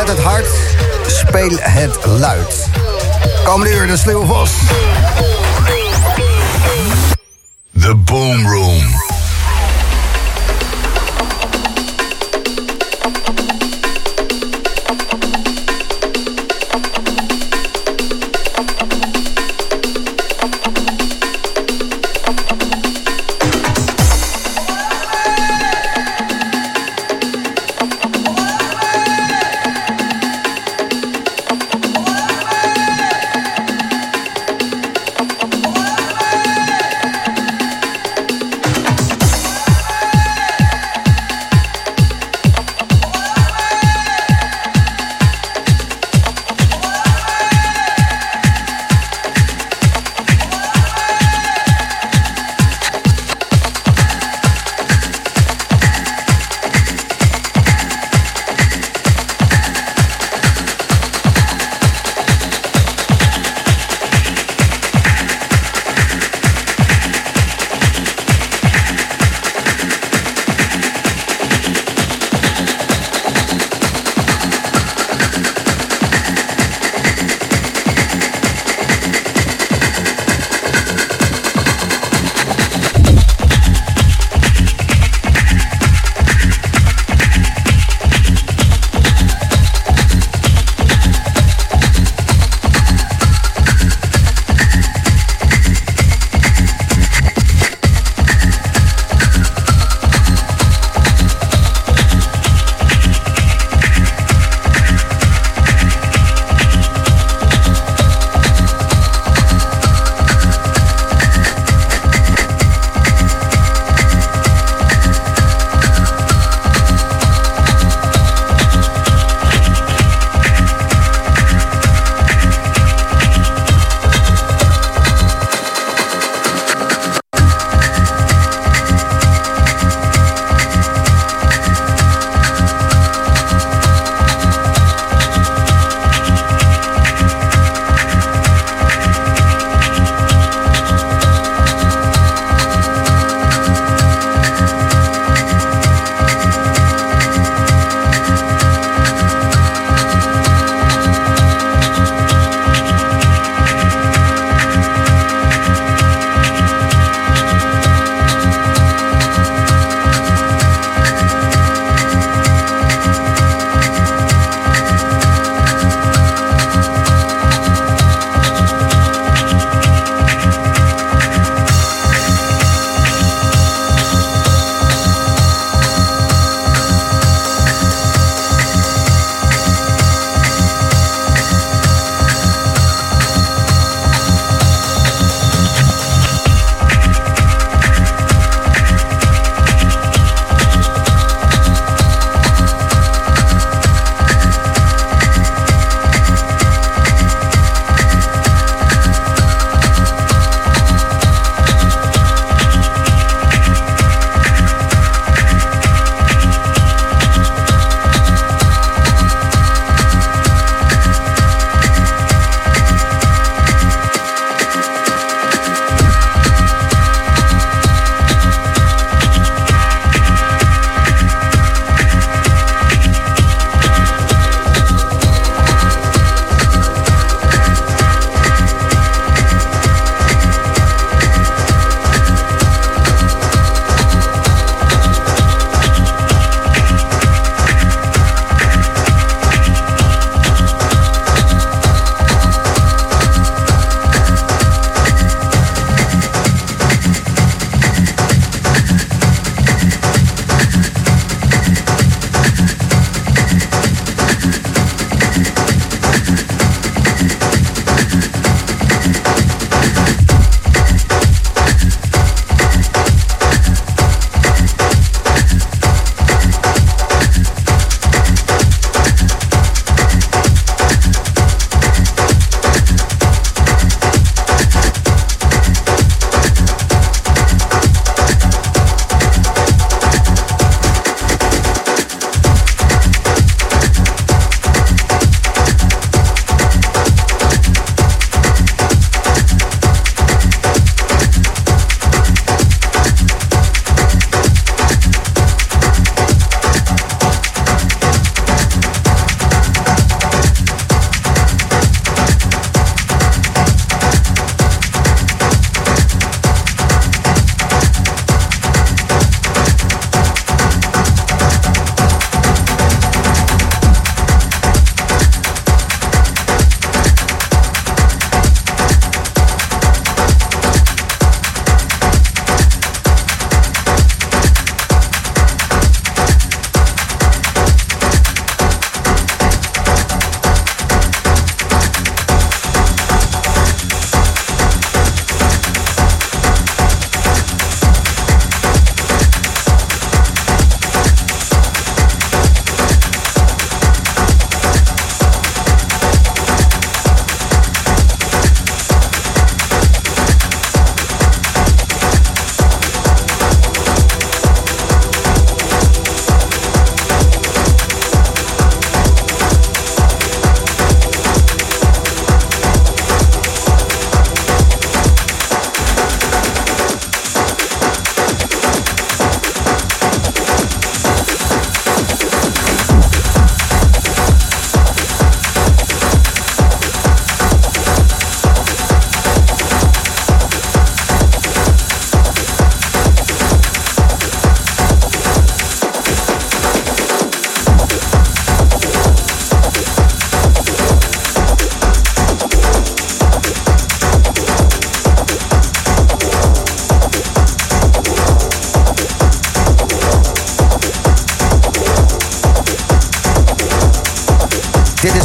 Zet het hard, speel het luid. Komende uur de Sluwe Vos. The Boom Room.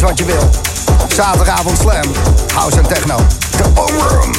Wat je wil. Zaterdagavond Slam, House en Techno. De Boom Room.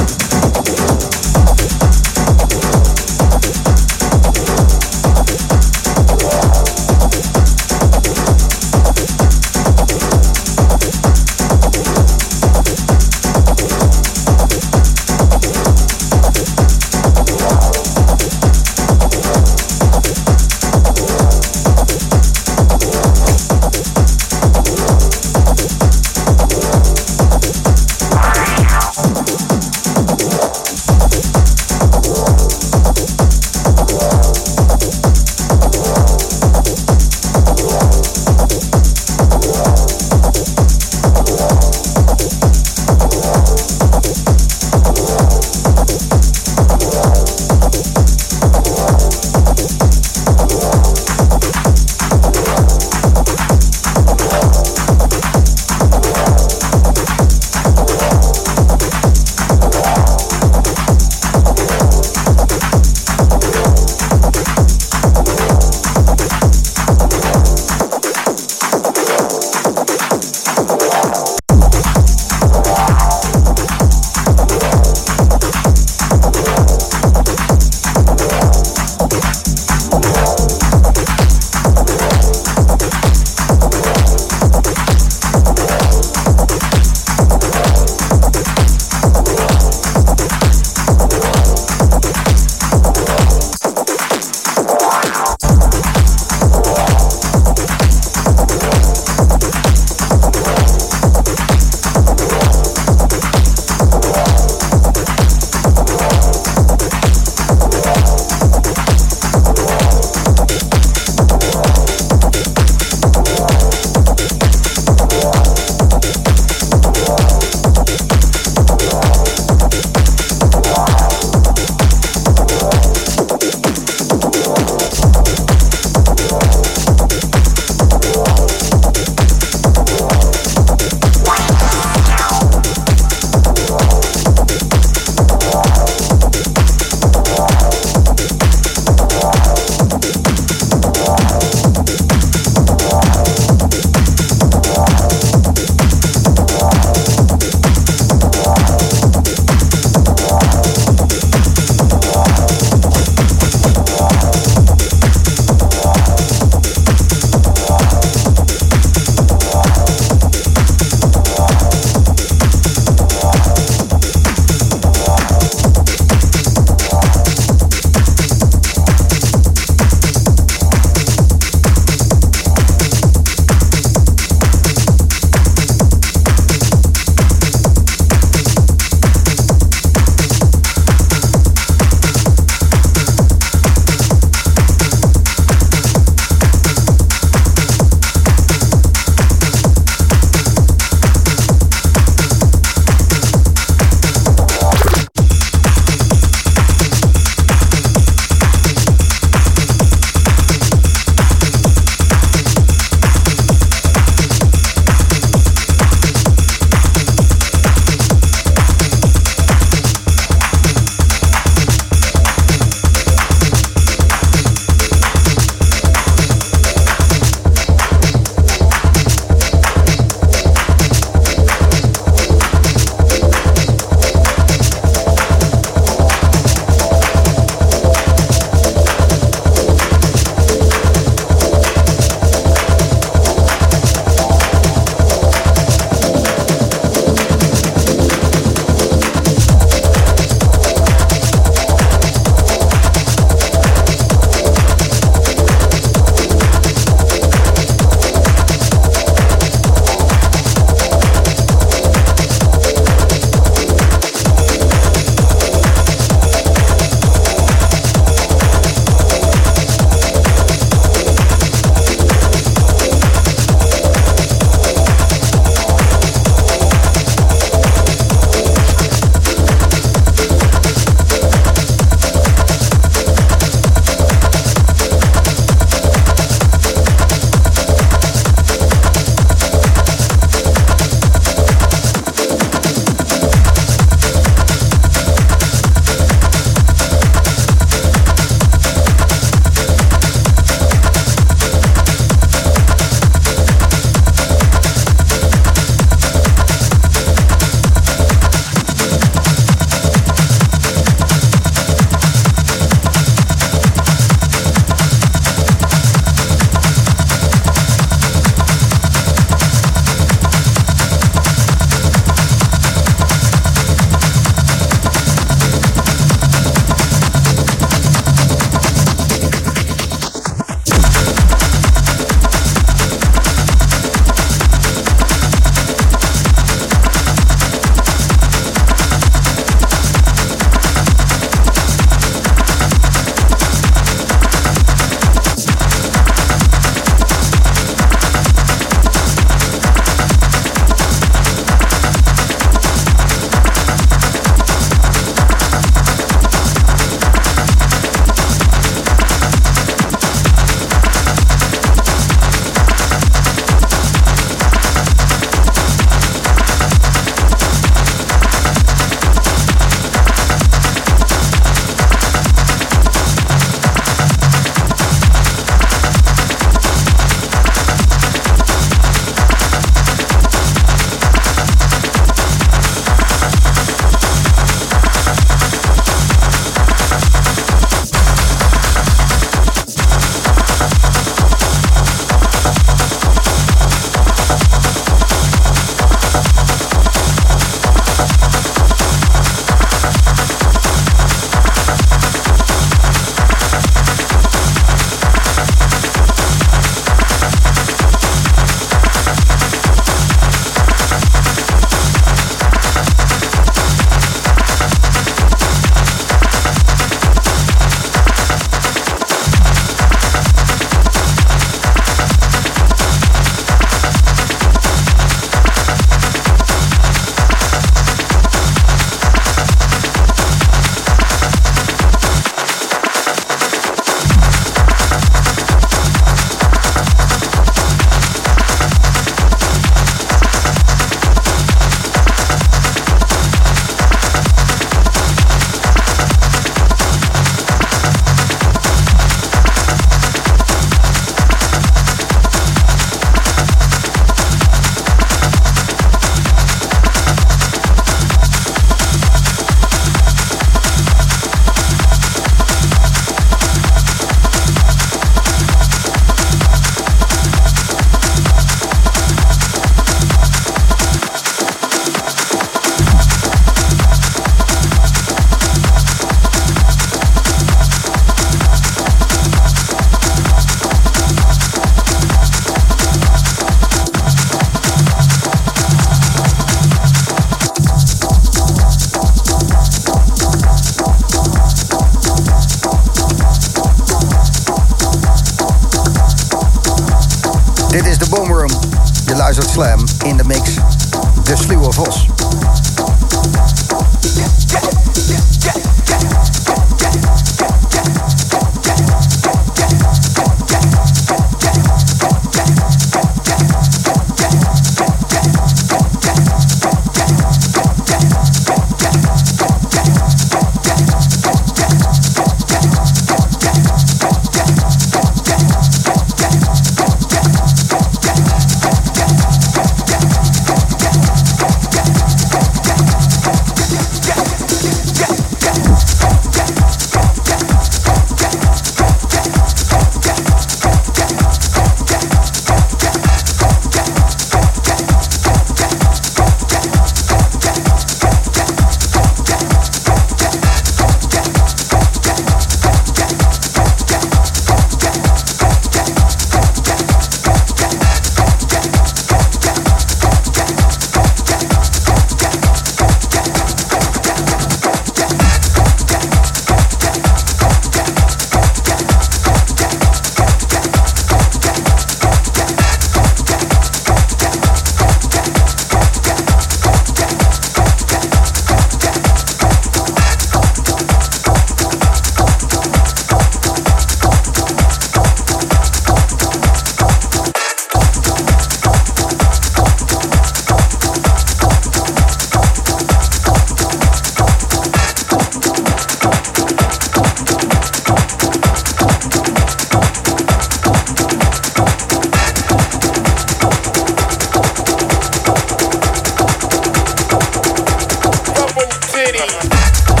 back.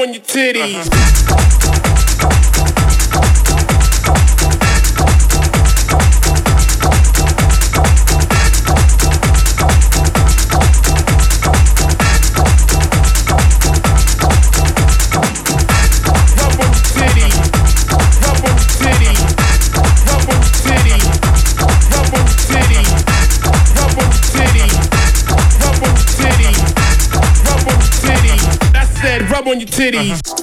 on your titties. Uh-huh. cities. Uh-huh.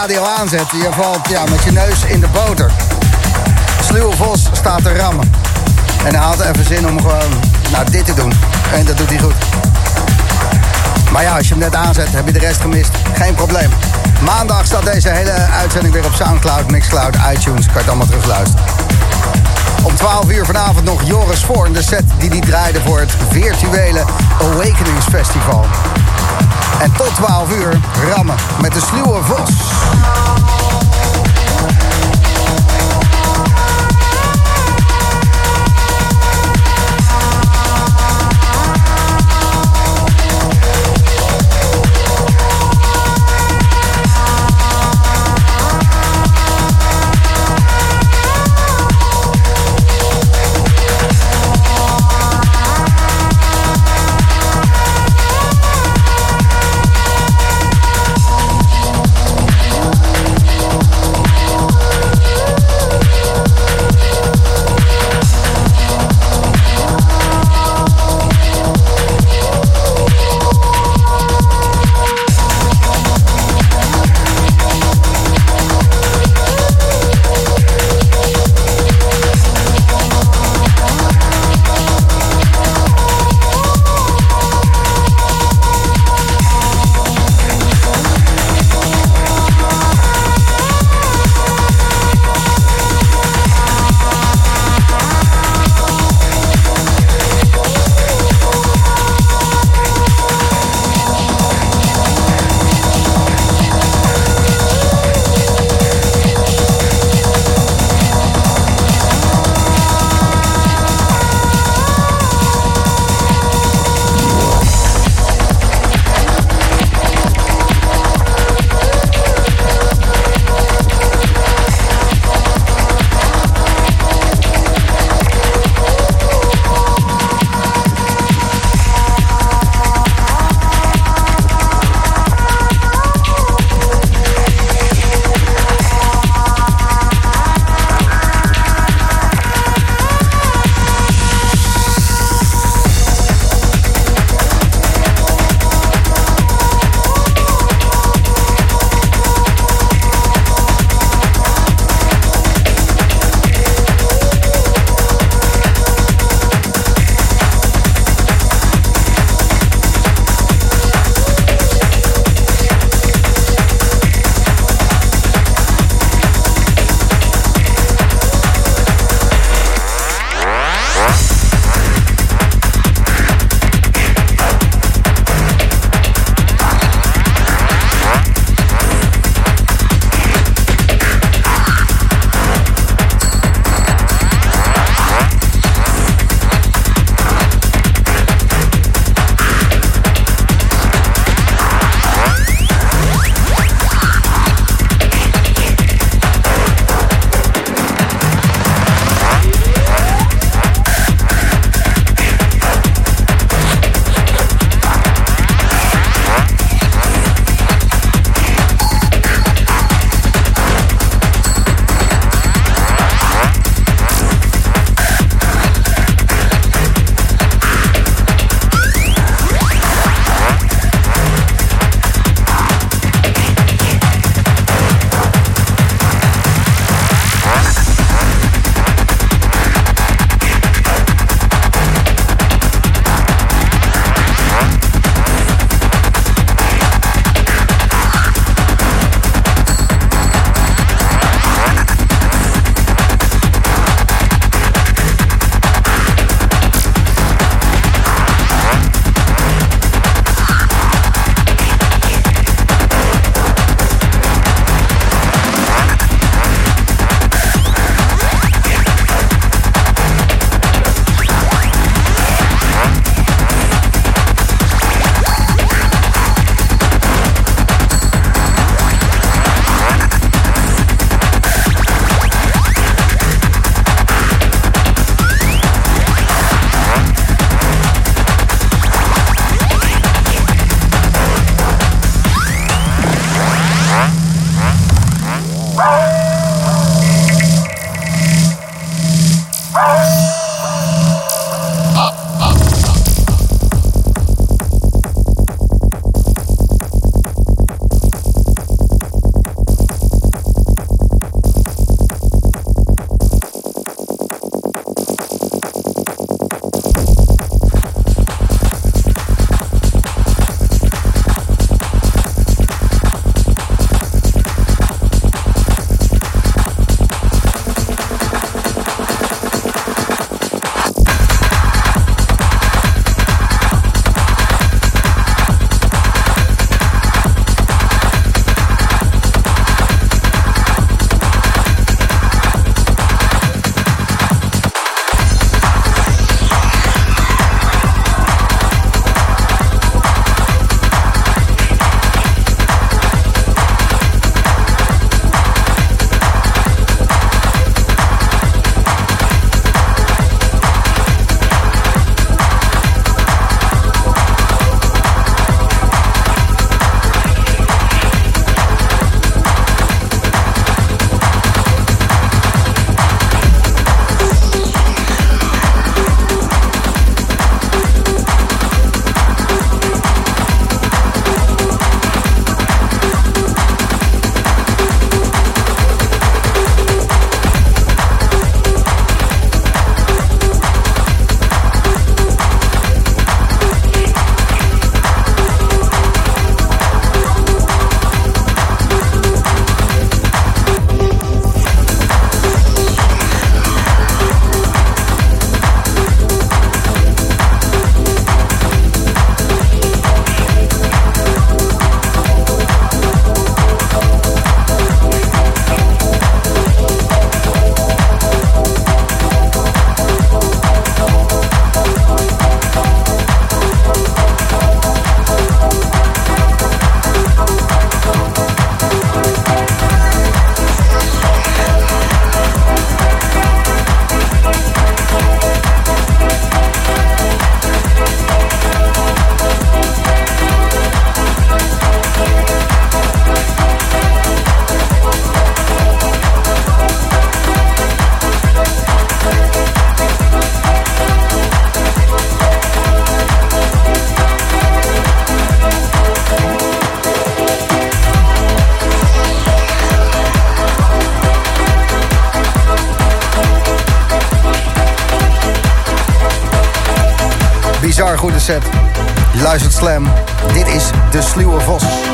Radio aanzet, je valt ja, met je neus in de boter. Sluwe Vos staat te rammen. En hij had even zin om gewoon nou, dit te doen. En dat doet hij goed. Maar ja, als je hem net aanzet, heb je de rest gemist. Geen probleem. Maandag staat deze hele uitzending weer op Soundcloud, Mixcloud, iTunes. Kan je het allemaal terugluisteren. Om 12 uur vanavond nog Joris Voorn, de set die hij draaide voor het virtuele Awakenings Festival. En tot 12 uur rammen met de sluwe vos. Je luistert Slam. Dit is De Sluwe Vos.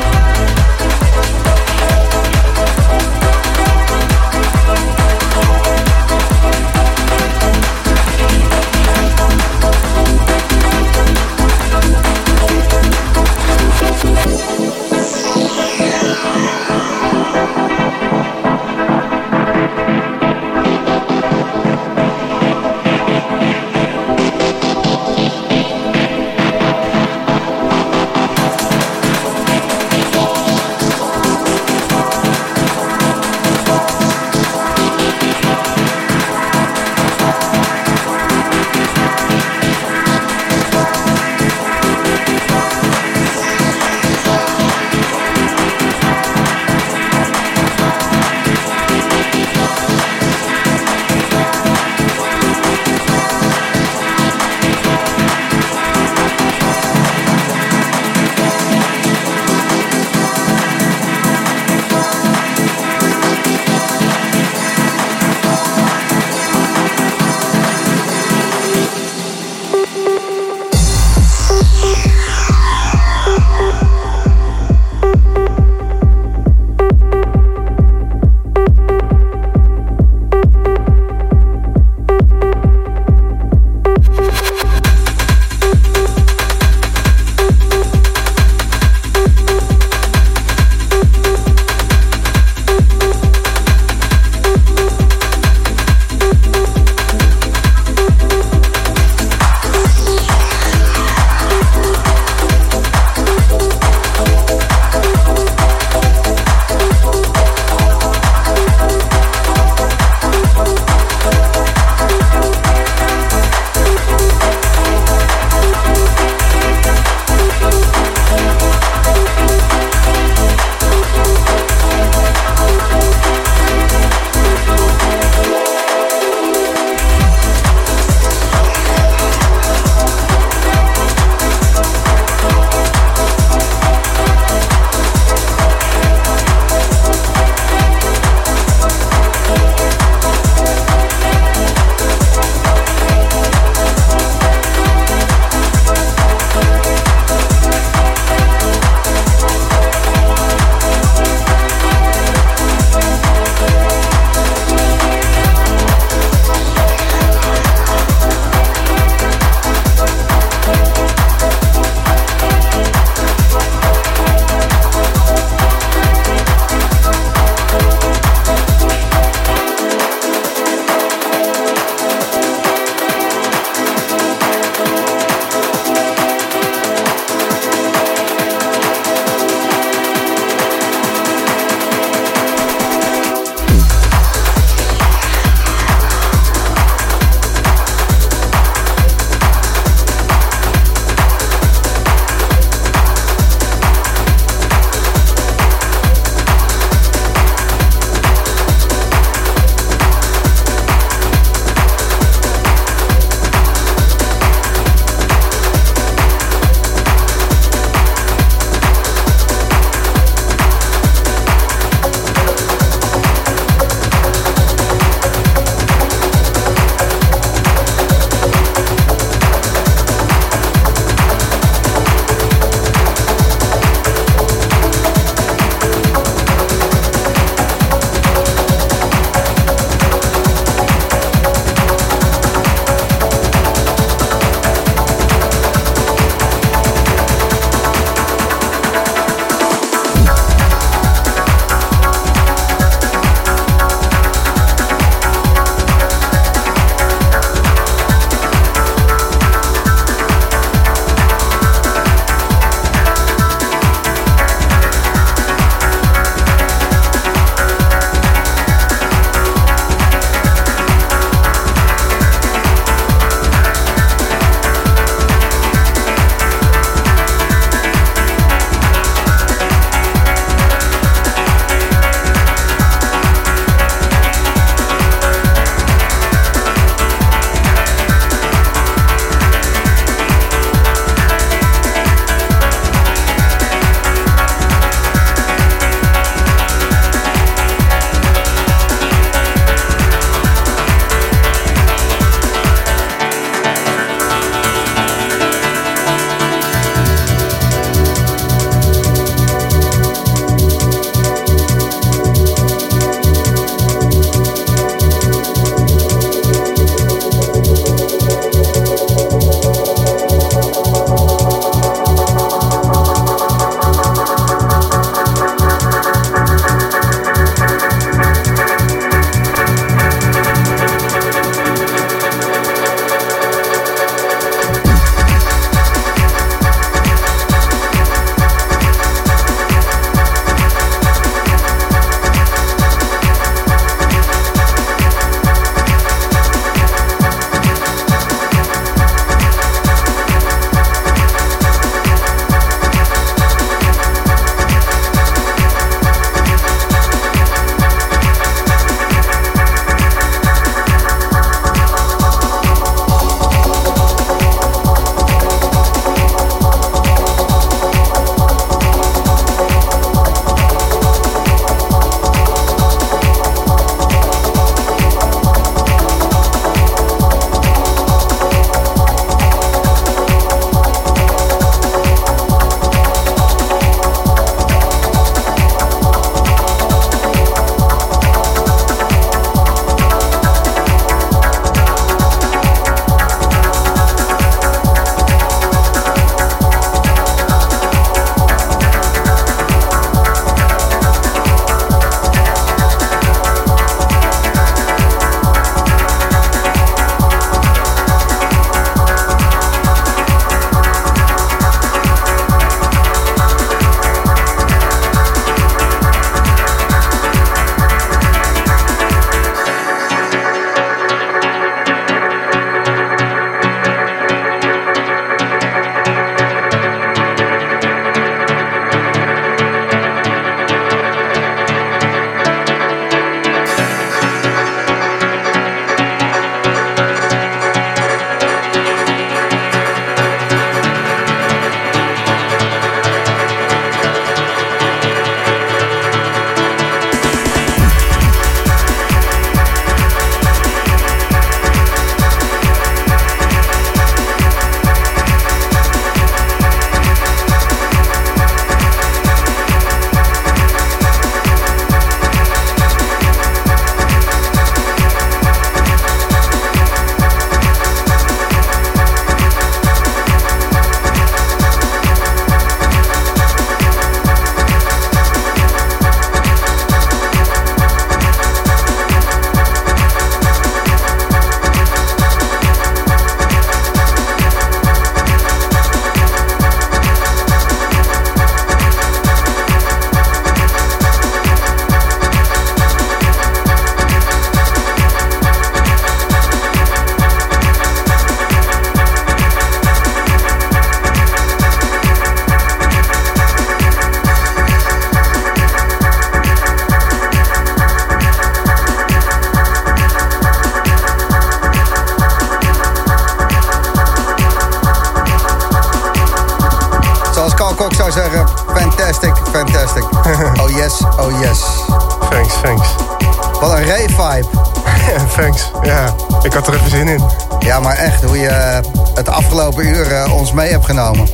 Thanks. Ja, ik had er even zin in. Ja, maar echt, hoe je eh, het afgelopen uur eh, ons mee hebt genomen.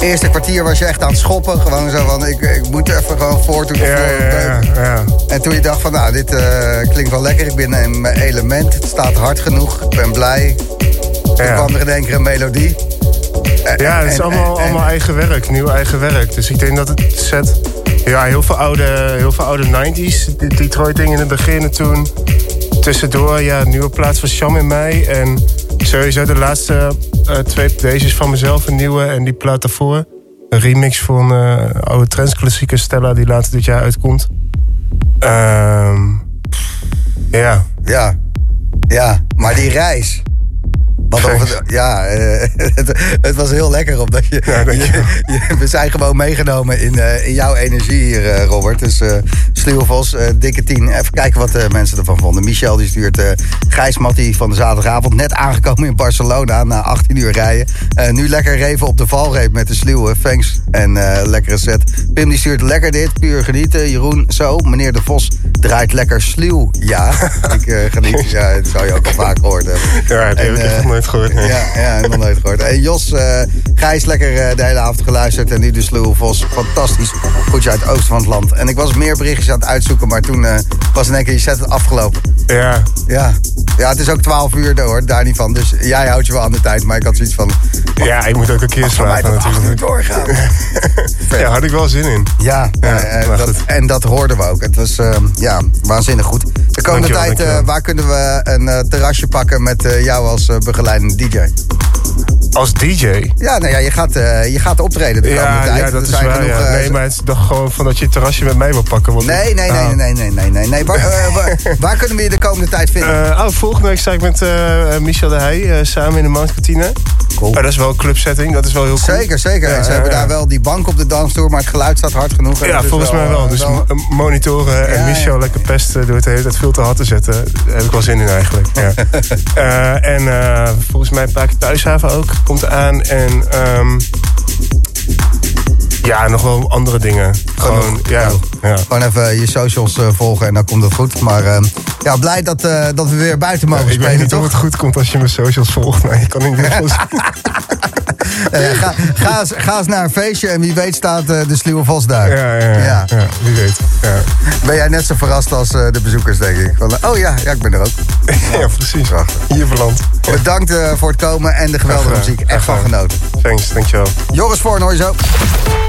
Eerste kwartier was je echt aan het schoppen. Gewoon zo van, ik, ik moet even gewoon voor toen Ja, ja, ja. ja. En toen je dacht van, nou, dit eh, klinkt wel lekker. Ik ben in mijn element. Het staat hard genoeg. Ik ben blij. Toen kwam er in één keer een melodie. En- Ja, het is en- allemaal, en- allemaal eigen werk, nieuw eigen werk. Dus ik denk dat het set... Ja, heel veel oude, heel veel oude 90s. De- Detroit dingen in het begin en toen. Tussendoor, ja, nieuwe plaats van Sham in mei. En sowieso de laatste eh, twee deze van mezelf, een nieuwe en die plaat daarvoor. Een remix van eh oude trendsklassieker Stella die later dit jaar uitkomt. Ehm, ja, Ja, ja, maar die reis. Wat over ja, eh, het, het was heel lekker omdat je, Ja, je. we zijn gewoon meegenomen in, eh, in jouw energie hier, eh, Robert. Dus eh Sluwe Vos, eh, dikke tien. Even kijken wat de mensen ervan vonden. Michel die stuurt Gijs Mattie van de zaterdagavond. Net aangekomen in Barcelona na 18 uur rijden. Nu lekker reven op de valreep met de sluwe. Thanks. En lekkere set. Pim die stuurt lekker dit, puur genieten. Jeroen, zo, meneer De Vos draait lekker sluw. Ja, ik geniet. Ja, dat zou je ook al vaak gehoord hebben. ja En, heb ik echt nooit gehoord. Ja, ja, nog nooit gehoord. En Jos, eh Gijs, lekker eh, de hele avond geluisterd. En nu de Sluwe Vos, fantastisch. Goed uit het oosten van het land. En ik was meer berichtjes aan het uitzoeken, maar toen eh, was in één keer je set afgelopen. Ja, Ja. ja, het is ook 12 uur hoor, daar niet van. Dus jij houdt je wel aan de tijd, maar ik had zoiets van... ja, ik moet ook een keer slapen tot 8 uur natuurlijk. doorgaan. Ja, had ik wel zin in. Ja, Ja, eh, dat, en dat hoorden we ook. Het was eh, ja, waanzinnig goed. De komende Dankjewel, tijd, waar kunnen we een terrasje pakken met jou als begeleidende DJ? Als DJ? Ja, nou ja, je gaat, eh, je gaat optreden de komende Ja, tijd. ja, dat Er is waar. genoeg, ja. Nee, maar het is toch gewoon van dat je het terrasje met mij wil pakken. Want Nee, nee, nee, Oh. nee, nee, nee, nee, nee. Waar, eh, waar, waar kunnen we je de komende tijd vinden? Eh, oh, volgende week sta ik met Michel de Heij samen in de Mount Kantine. Cool. Oh, dat is wel een clubsetting, dat is wel heel cool. zeker, zeker. Ja, ze hebben daar wel die bank op de dansstoel, maar het geluid staat hard genoeg. En Ja, volgens mij wel. Dus mo- monitoren en Michel lekker pesten door het hele tijd veel te hard te zetten. Daar heb ik wel zin in eigenlijk. Ja. En volgens mij Paak Thuishaven ook komt eraan. En ehm, ja, nog wel andere dingen. Gewoon, ja, ja. Gewoon even je socials eh, volgen en dan komt het goed. Maar eh, ja, blij dat, eh, dat we weer buiten mogen Ik weet spelen, niet of het goed komt als je mijn socials volgt, maar je kan geval zien. Eh, ga, ga, eens, ga eens naar een feestje en wie weet staat de sluwe vos daar. Ja, ja, ja, wie weet. Ja, Ben jij net zo verrast als de bezoekers, denk ik. Van, oh ja, ja, ik ben er ook. ja precies. Hier verland. Bedankt voor het komen en de geweldige muziek. Echt van genoten. Thanks, dankjewel. Joris Voorn, hoor je zo.